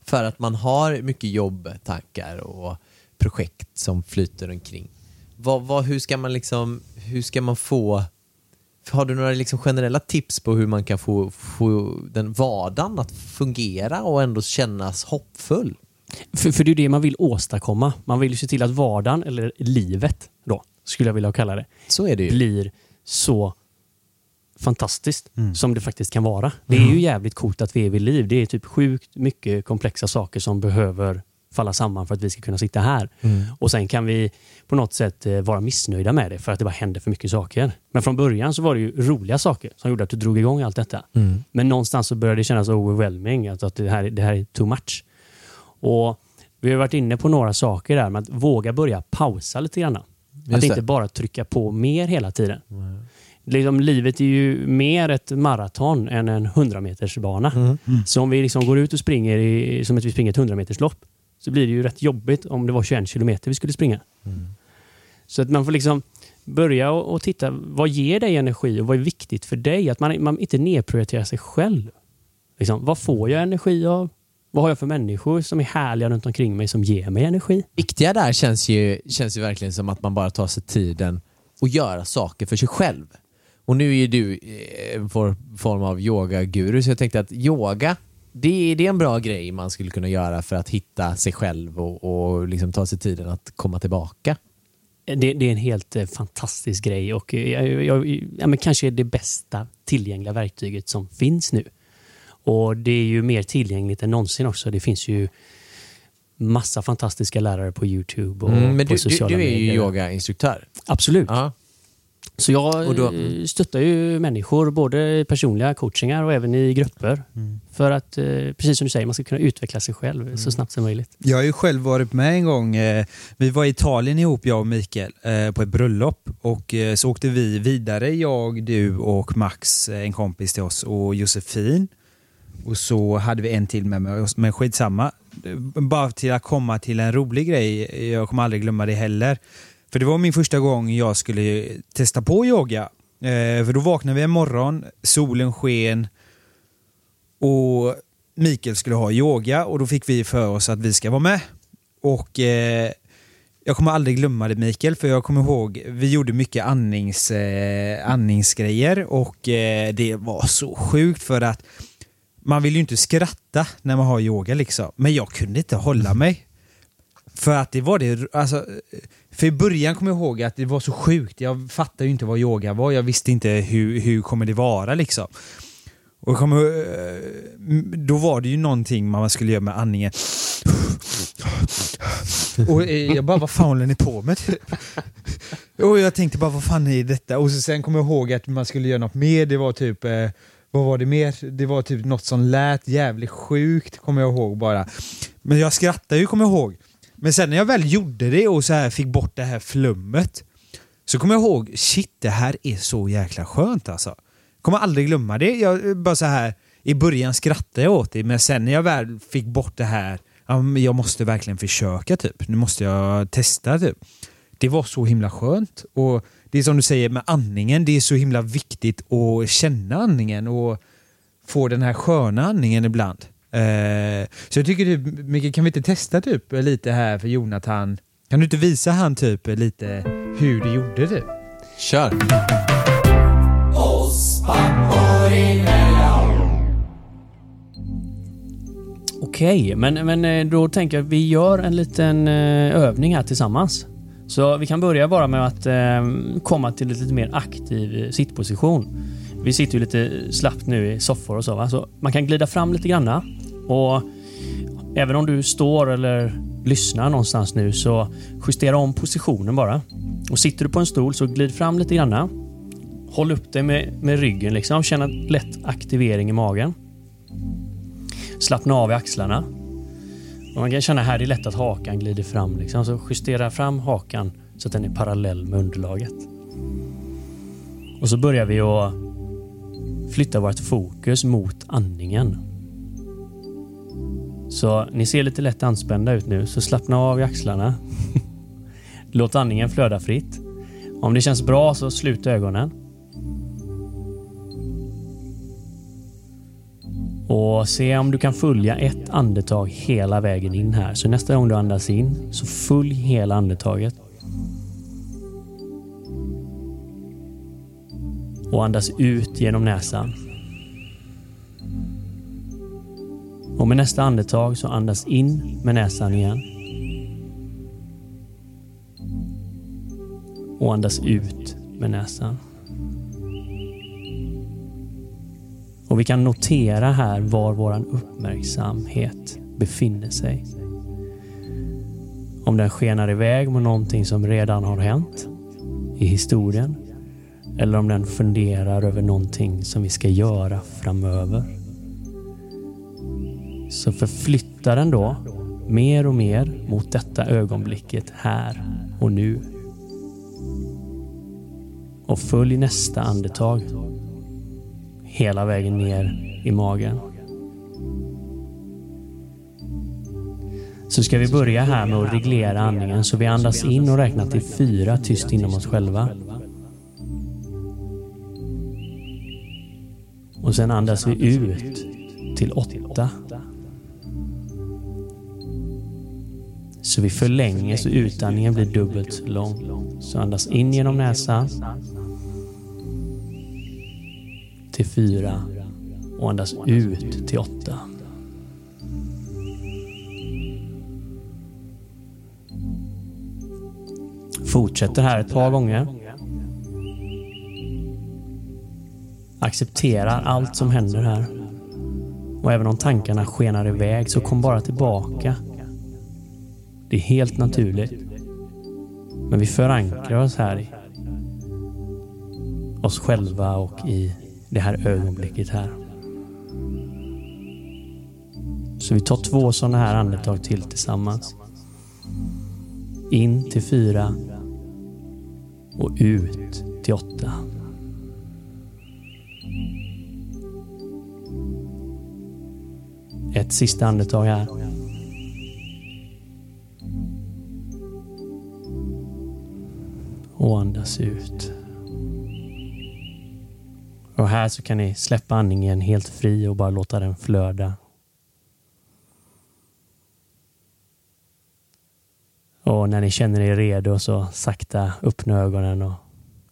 för att man har mycket jobb, tankar och projekt som flyter omkring. Vad, vad, hur, ska man liksom, hur ska man få... Har du några liksom generella tips på hur man kan få, få den vardagen att fungera och ändå kännas hoppfull? För, för det är det man vill åstadkomma. Man vill ju se till att vardagen, eller livet då, skulle jag vilja kalla det, Så är det ju. blir så fantastiskt som det faktiskt kan vara. Det är ju jävligt coolt att vi är vid liv. Det är typ sjukt mycket komplexa saker som behöver falla samman för att vi ska kunna sitta här. Och sen kan vi på något sätt eh, vara missnöjda med det för att det bara händer för mycket saker. Men från början så var det ju roliga saker som gjorde att du drog igång allt detta. Men någonstans så började det kännas overwhelming, att, att det, här, det här är too much. Och Vi har varit inne på några saker där, men att våga börja pausa lite grann. Att det. inte bara trycka på mer hela tiden. Liksom, livet är ju mer ett maraton än en 100 metersbana. Mm. Så om vi liksom går ut och springer i, som att vi springer ett 100 meterslopp så blir det ju rätt jobbigt om det var 21 kilometer vi skulle springa. Mm. Så att man får liksom börja och, och titta, vad ger dig energi och vad är viktigt för dig? Att man, man inte nedprioriterar sig själv. Liksom, vad får jag energi av? Vad har jag för människor som är härliga runt omkring mig som ger mig energi? viktiga där känns ju, känns ju verkligen som att man bara tar sig tiden och göra saker för sig själv. Och nu är ju du eh, en for- form av yogaguru, så jag tänkte att yoga, det, är- det är en bra grej man skulle kunna göra för att hitta sig själv och, och liksom ta sig tiden att komma tillbaka. Det, det är en helt eh, fantastisk grej och eh, jag, ja, men kanske det bästa tillgängliga verktyget som finns nu. Och det är ju mer tillgängligt än någonsin också. Det finns ju massa fantastiska lärare på Youtube och Mm, men på du, sociala du är ju medier. yogainstruktör. Absolut. Ja. Så jag Och då- eh, stöttar ju människor, både i personliga coachingar och även i grupper. För att, eh, precis som du säger, man ska kunna utveckla sig själv så snabbt som möjligt. Jag har ju själv varit med en gång. eh, Vi var i Italien ihop, jag och Mikael, på ett bröllop. Och så åkte vi vidare, jag, du och Max, en kompis till oss, och Josefin. Och så hade vi en till med mig, men skitsamma. Bara till att komma till en rolig grej, jag kommer aldrig glömma det heller. För det var min första gång jag skulle testa på yoga. Eh, för då vaknade vi en morgon, solen sken och Mikael skulle ha yoga och då fick vi för oss att vi ska vara med. Och eh, jag kommer aldrig glömma det Mikael, för jag kommer ihåg, vi gjorde mycket andnings, eh, andningsgrejer och eh, det var så sjukt för att man vill ju inte skratta när man har yoga liksom. Men jag kunde inte hålla mig. För att det var det, alltså, för i början kommer jag ihåg att det var så sjukt. Jag fattade ju inte vad yoga var. Jag visste inte hur, hur kommer det vara liksom. Och kommer, eh, då var det ju någonting man skulle göra med andningen. Och eh, jag bara, vad fan håller ni på med? Och jag tänkte bara, vad fan är detta? Och så sen kommer jag ihåg att man skulle göra något mer. Det var typ, eh, vad var det mer? Det var typ något som lät jävligt sjukt, kommer jag ihåg bara. Men jag skrattade ju, kommer jag ihåg. Men sen när jag väl gjorde det och så här fick bort det här flummet, så kommer jag ihåg, shit, det här är så jäkla skönt alltså. Kommer aldrig glömma det. Jag bara så här, i början skrattade jag åt det, men sen när jag väl fick bort det här, jag måste verkligen försöka typ. Nu måste jag testa typ. Det var så himla skönt. Och det är som du säger med andningen, det är så himla viktigt att känna andningen och få den här sköna andningen ibland. Eh, så jag tycker typ, Micke, kan vi inte testa typ lite här för Jonathan? Kan du inte visa han typ lite hur du gjorde det? Kör! Okej, men, men eh, då tänker jag att vi gör en liten eh, övning här tillsammans. Så vi kan börja bara med att eh, komma till en lite mer aktiv eh, sittposition. Vi sitter ju lite slappt nu i soffor och så. Va? så man kan glida fram lite granna. Och även om du står eller lyssnar någonstans nu så justera om positionen bara. Och sitter du på en stol så glid fram lite granna. Håll upp dig med, med ryggen liksom. Känn en lätt aktivering i magen. Slappna av i axlarna. Man kan känna här, det är lätt att hakan glider fram. Liksom. Så justera fram hakan så att den är parallell med underlaget. Och så börjar vi att flytta vårt fokus mot andningen. Så ni ser lite lätt anspända ut nu, så slappna av i axlarna. Låt andningen flöda fritt. Om det känns bra så slut ögonen. Och se om du kan följa ett andetag hela vägen in här. Så nästa gång du andas in, så följ hela andetaget. Och andas ut genom näsan. Och med nästa andetag så andas in med näsan igen. Och andas ut med näsan. Och vi kan notera här var vår uppmärksamhet befinner sig. Om den skenar iväg mot någonting som redan har hänt i historien. Eller om den funderar över någonting som vi ska göra framöver. Så förflytta den då mer och mer mot detta ögonblicket här och nu. Och följ nästa andetag hela vägen ner i magen. Så ska vi börja här med att reglera andningen så vi andas in och räknar till fyra tyst inom oss själva. Och sen andas vi ut till åtta. Så vi förlänger så utandningen blir dubbelt så lång. Så andas in genom näsan. Till fyra. Och andas ut till åtta. Fortsätter här ett par gånger. Accepterar allt som händer här. Och även om tankarna skenar iväg så kom bara tillbaka. Det är helt naturligt. Men vi förankrar oss här i oss själva och i det här ögonblicket här. Så vi tar två sådana här andetag till tillsammans. In till fyra och ut till åtta. Ett sista andetag här. Och andas ut. Och här så kan ni släppa andningen helt fri och bara låta den flöda. Och när ni känner er redo så sakta öppna ögonen och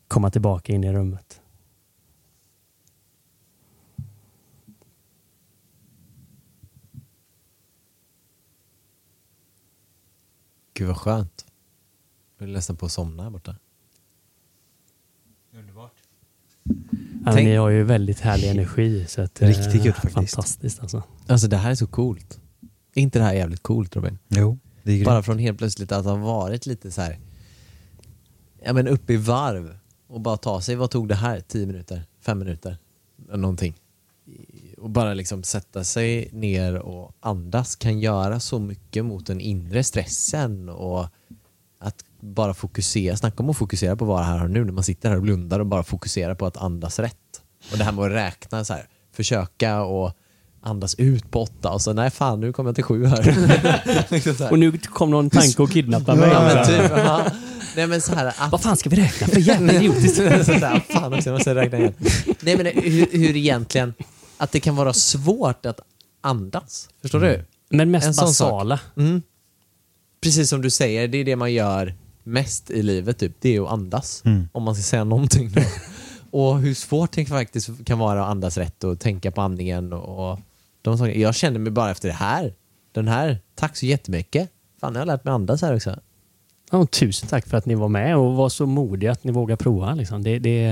komma tillbaka in i rummet. Gud vad skönt. Jag är nästan på att somna här borta. Ja, Tänk- Ni har ju väldigt härlig energi. Så att, eh, Riktigt gött faktiskt. Fantastiskt alltså. Alltså det här är så coolt. Är inte det här jävligt coolt Robin? Jo, det är grymt. Bara från helt plötsligt att ha varit lite så här, ja men uppe i varv och bara ta sig, vad tog det här? 10 minuter? Fem minuter? Eller Någonting. Och bara liksom sätta sig ner och andas kan göra så mycket mot den inre stressen och bara fokusera, snacka om att fokusera på vad det här har nu när man sitter här och blundar och bara fokuserar på att andas rätt. Och det här med att räkna så här, försöka och andas ut på åtta och så nej fan nu kommer jag till sju här. Liksom här. Och nu kom någon tanke och kidnappade mig. Ja, men typ. Nej men så här att... Vad fan ska vi räkna för jävla idiotiskt? fan också, jag måste räkna igen. Nej men hur, hur egentligen, att det kan vara svårt att andas. Förstår du? Men mest En sån sak. basala. Mm. Precis som du säger, det är det man gör mest i livet, typ. det är att andas. Mm. Om man ska säga någonting. Då. och hur svårt det faktiskt kan vara att andas rätt och tänka på andningen. Och, och de sakerna. Jag känner mig bara efter det här, den här, tack så jättemycket. Fan, jag har lärt mig andas här också. Ja, tusen tack för att ni var med och var så modiga att ni vågar prova. Liksom. Det, det,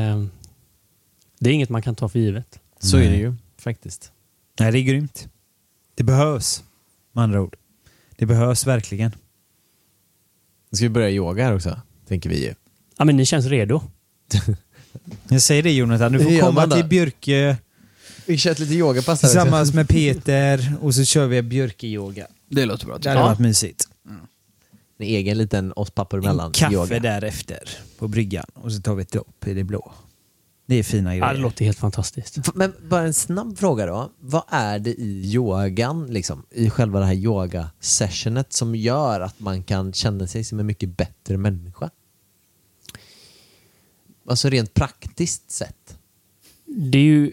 det är inget man kan ta för givet. Så Nej. är det ju faktiskt. Nej, det är grymt. Det behövs, med andra ord. Det behövs verkligen. Ska vi börja yoga här också? Tänker vi ju. Ja, men ni känns redo. Jag säger det Jonathan, du får komma till Björke Vi kör lite yogapass här tillsammans med Peter och så kör vi Björke-yoga. Det låter bra. Det hade varit mysigt. En egen liten oss pappor emellan kaffe yoga. därefter på bryggan och så tar vi ett dropp i det blå. Det är fina Ja, det grejer. låter helt fantastiskt. Men bara en snabb fråga då. Vad är det i yogan, liksom, i själva det här yoga-sessionet som gör att man kan känna sig som en mycket bättre människa? Alltså rent praktiskt sett. Det är ju,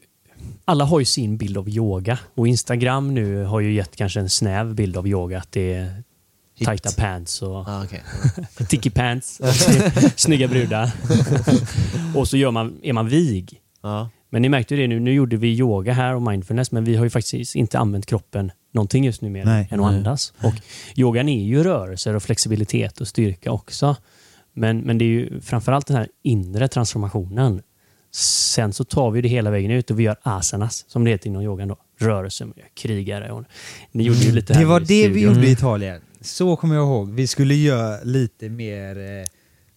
alla har ju sin bild av yoga och Instagram nu har ju gett kanske en snäv bild av yoga. Att det är Hit. tajta pants och Ah, okay. ticky pants snygga brudar. och så gör man, är man vig. ja. Men ni märkte ju det nu, nu gjorde vi yoga här och mindfulness men vi har ju faktiskt inte använt kroppen någonting just nu mer Nej. än att Nej. andas. Och yogan är ju rörelser och flexibilitet och styrka också. Men, men det är ju framförallt den här inre transformationen. Sen så tar vi det hela vägen ut och vi gör asanas, som det heter inom yogan. Då. Rörelser med krigare. Och ni gjorde ju lite Det var det vi gjorde i Italien. Så kommer jag ihåg. Vi skulle göra lite mer, eh,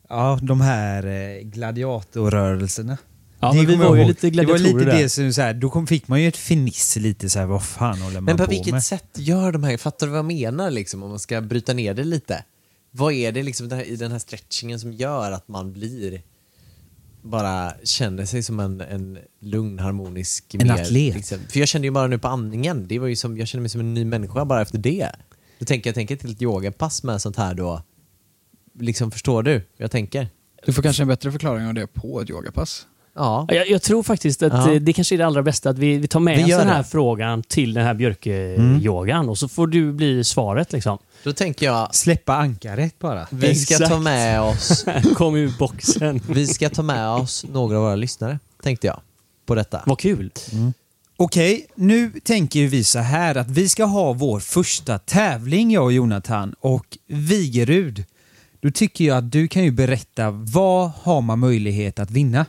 ja de här eh, gladiatorrörelserna. Ja, Det men vi var ju lite Det var gladiatorer lite det som så här, då kom, fick man ju ett finiss lite så här, vad fan håller man Men på på vilket med? sätt gör de här, fattar du vad jag menar liksom, om man ska bryta ner det lite? Vad är det liksom i den här stretchingen som gör att man blir bara känner sig som en, en lugn, harmonisk... En atlet. Liksom. För jag kände ju bara nu på andningen, det var ju som, jag kände mig som en ny människa bara efter det. Då tänker jag tänker till ett yogapass med sånt här då. Liksom förstår du? Jag tänker. Du får kanske en bättre förklaring av det på ett yogapass. Ja. Jag, jag tror faktiskt att Ja. eh, det kanske är det allra bästa att vi, vi tar med Vi oss gör den här det. frågan till den här Björke-yogan och så får du bli svaret liksom. Då tänker jag, Släppa ankaret bara. vi ska ta Exakt. med oss Kom ur boxen. Vi ska ta med oss några av våra lyssnare, tänkte jag, på detta. Vad kul. Okej, nu tänker vi så här att vi ska ha vår första tävling jag och Jonathan och Vigerud. Då tycker jag att du kan ju berätta vad har man möjlighet att vinna?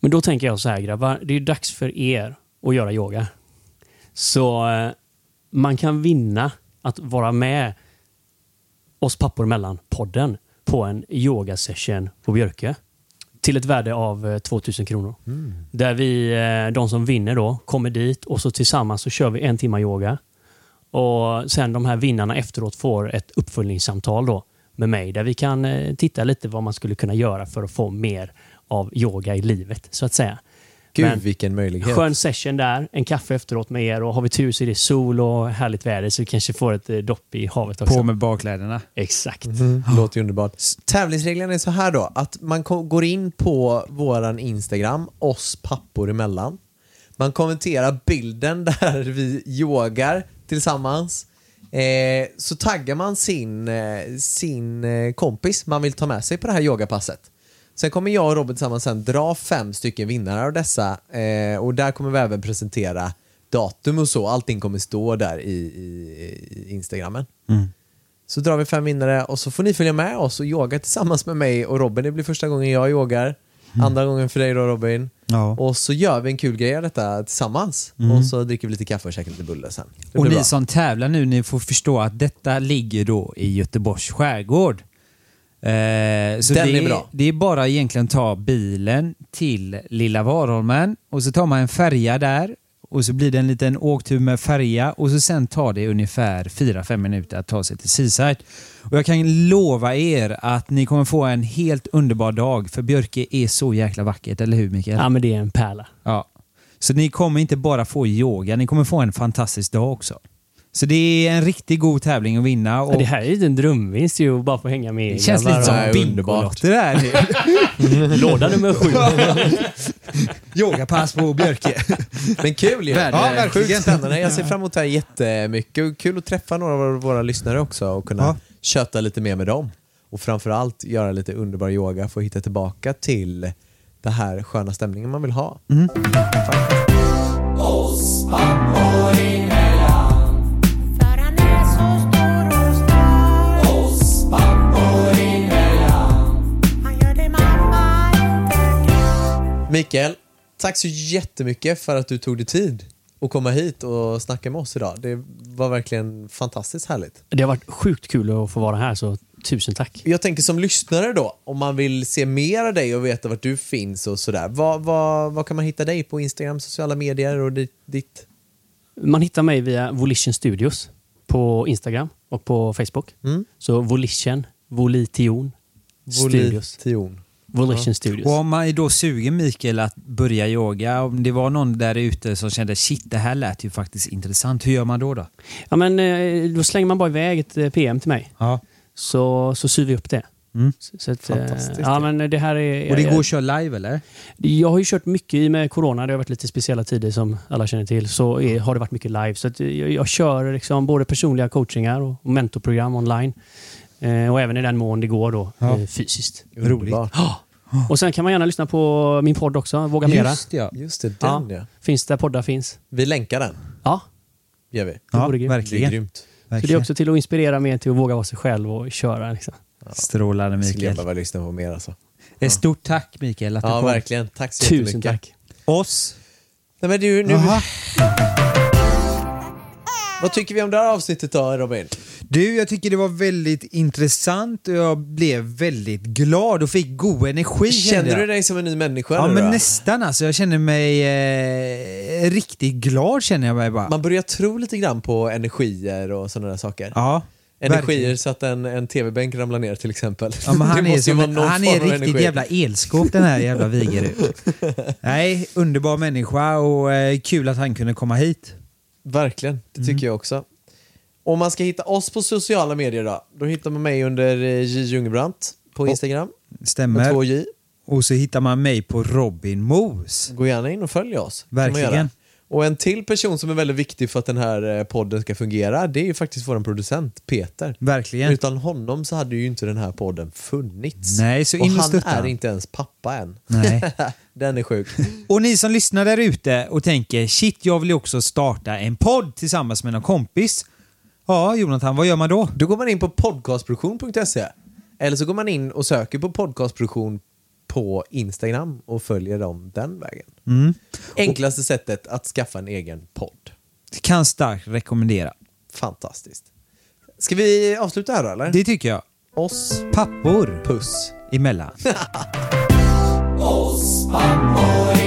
Men då tänker jag så här grabbar, det är ju dags för er att göra yoga. Så eh, man kan vinna att vara med oss pappor emellan podden på en yogasession på Björke. Till ett värde av eh, 2000 kronor. Där vi, eh, de som vinner då, kommer dit och så tillsammans så kör vi en timme yoga. Och sen de här vinnarna efteråt får ett uppföljningssamtal då med mig där vi kan eh, titta lite vad man skulle kunna göra för att få mer av yoga i livet så att säga. Gud Men- vilken möjlighet. Skön session där, en kaffe efteråt med er och har vi tur så är det sol och härligt väder så vi kanske får ett eh, dopp i havet också. På med bakkläderna. Exakt. Mm, låter ju underbart. Tävlingsreglerna är så här då, att man går in på våran Instagram, oss pappor emellan. Man kommenterar bilden där vi yogar tillsammans. Eh, så taggar man sin, eh, sin eh, kompis man vill ta med sig på det här yogapasset. Sen kommer jag och Robin tillsammans sen dra fem stycken vinnare av dessa eh, och där kommer vi även presentera datum och så. Allting kommer stå där i, i, i Instagrammen. Så drar vi fem vinnare och så får ni följa med oss och yoga tillsammans med mig och Robin. Det blir första gången jag yogar, andra gången för dig då Robin. Ja. Och så gör vi en kul grej av detta tillsammans. Och så dricker vi lite kaffe och käkar lite bulle sen. Och ni bra. som tävlar nu, ni får förstå att detta ligger då i Göteborgs skärgård. Eh, så Den det, är bra. det är bara egentligen ta bilen till Lilla Varholmen och så tar man en färja där och så blir det en liten åktur med färja och så sen tar det ungefär 4-5 minuter att ta sig till Seaside. Och jag kan lova er att ni kommer få en helt underbar dag för Björke är så jäkla vackert, eller hur Mikael? Ja men det är en pärla. Ja. Så ni kommer inte bara få yoga, ni kommer få en fantastisk dag också. Så det är en riktigt god tävling att vinna. Och Ja, det här är ju en drömvinst ju att bara få hänga med det känns lite som Bingolotto det här. Låda nummer sju. Yogapass på Björke. Men kul ju! Ja, verkligen. Spännande. Jag ser fram emot det här jättemycket. Kul att träffa några av våra lyssnare också och kunna Ja. köta lite mer med dem. Och framförallt göra lite underbar yoga för att hitta tillbaka till den här sköna stämningen man vill ha. För Mikael, tack så jättemycket för att du tog dig tid att komma hit och snacka med oss idag. Det var verkligen fantastiskt härligt. Det har varit sjukt kul att få vara här så tusen tack. Jag tänker som lyssnare då, om man vill se mer av dig och veta vart du finns och sådär. Vad, vad, vad kan man hitta dig på Instagram, sociala medier och ditt? Man hittar mig via Volition Studios på Instagram och på Facebook. Mm. Så Volition, Volition Studios. Volition. Volition Studios. Och om man är då sugen Mikael att börja yoga, om det var någon där ute som kände shit det här lät ju faktiskt intressant, hur gör man då? Då, Ja, men, eh, då slänger man bara iväg ett eh, PM till mig. ja. Så, så syr vi upp det. Mm. Så, att, eh, Fantastiskt. Ja, men det här är, Och det går att köra live eller? jag har ju kört mycket i med corona. Det har varit lite speciella tider som alla känner till. Så är, har det varit mycket live. Så att jag, jag kör liksom både personliga coachingar och, och mentorprogram online. Eh, och även i den mån det går då Ja. eh, fysiskt. Underbart. Och sen kan man gärna lyssna på min podd också, Våga Mera. Just ja. Just det, den ja. Finns där poddar finns. Vi länkar den, Ja, gör vi. Ja, vore grymt. Det är verkligen. så det är verkligen. också till att inspirera mer till att våga vara sig själv och köra. Liksom. Strålande Jag skulle Mikael. bara vilja lyssna på mer alltså. Ett stort tack Mikael att du Ja, kom. verkligen. Tack så Tusen jättemycket. tack. Oss. Nej, men du, nu, Jaha. vad tycker vi om det här avsnittet då, Robin? Du, jag tycker det var väldigt intressant och jag blev väldigt glad och fick god energi. Känner du dig som en ny människa Ja, nu men då? nästan alltså. Jag känner mig eh, riktigt glad känner jag mig bara. Man börjar tro lite grann på energier och sådana där saker. Ja. Energier Verkligen. så att en, en tv-bänk ramlar ner till exempel. Ja, men han är, som en, han är riktigt energi. jävla elskåp den här jävla Vigerud. Nej, underbar människa och eh, kul att han kunde komma hit. Verkligen, det Mm. tycker jag också. Om man ska hitta oss på sociala medier då, då hittar man mig under eh, J Ljungbrant på Instagram. Med Stämmer. två J. Och så hittar man mig på Robin Mos. Gå gärna in och följ oss. Verkligen. Och en till person som är väldigt viktig för att den här eh, podden ska fungera, det är ju faktiskt vår producent Peter. Verkligen. Utan honom så hade ju inte den här podden funnits. Nej, så och in och han stötta. är inte ens pappa än. Nej. den är sjuk. Och ni som lyssnar där ute och tänker shit, jag vill ju också starta en podd tillsammans med någon kompis. Ja, Jonathan, vad gör man då? Då går man in på podcastproduktion.se eller så går man in och söker på podcastproduktion på Instagram och följer dem den vägen. Mm. Enklaste sättet att skaffa en egen podd. Kan starkt rekommendera. Fantastiskt. Ska vi avsluta här då eller? Det tycker jag. Oss, Pappor puss. emellan. Oss pappor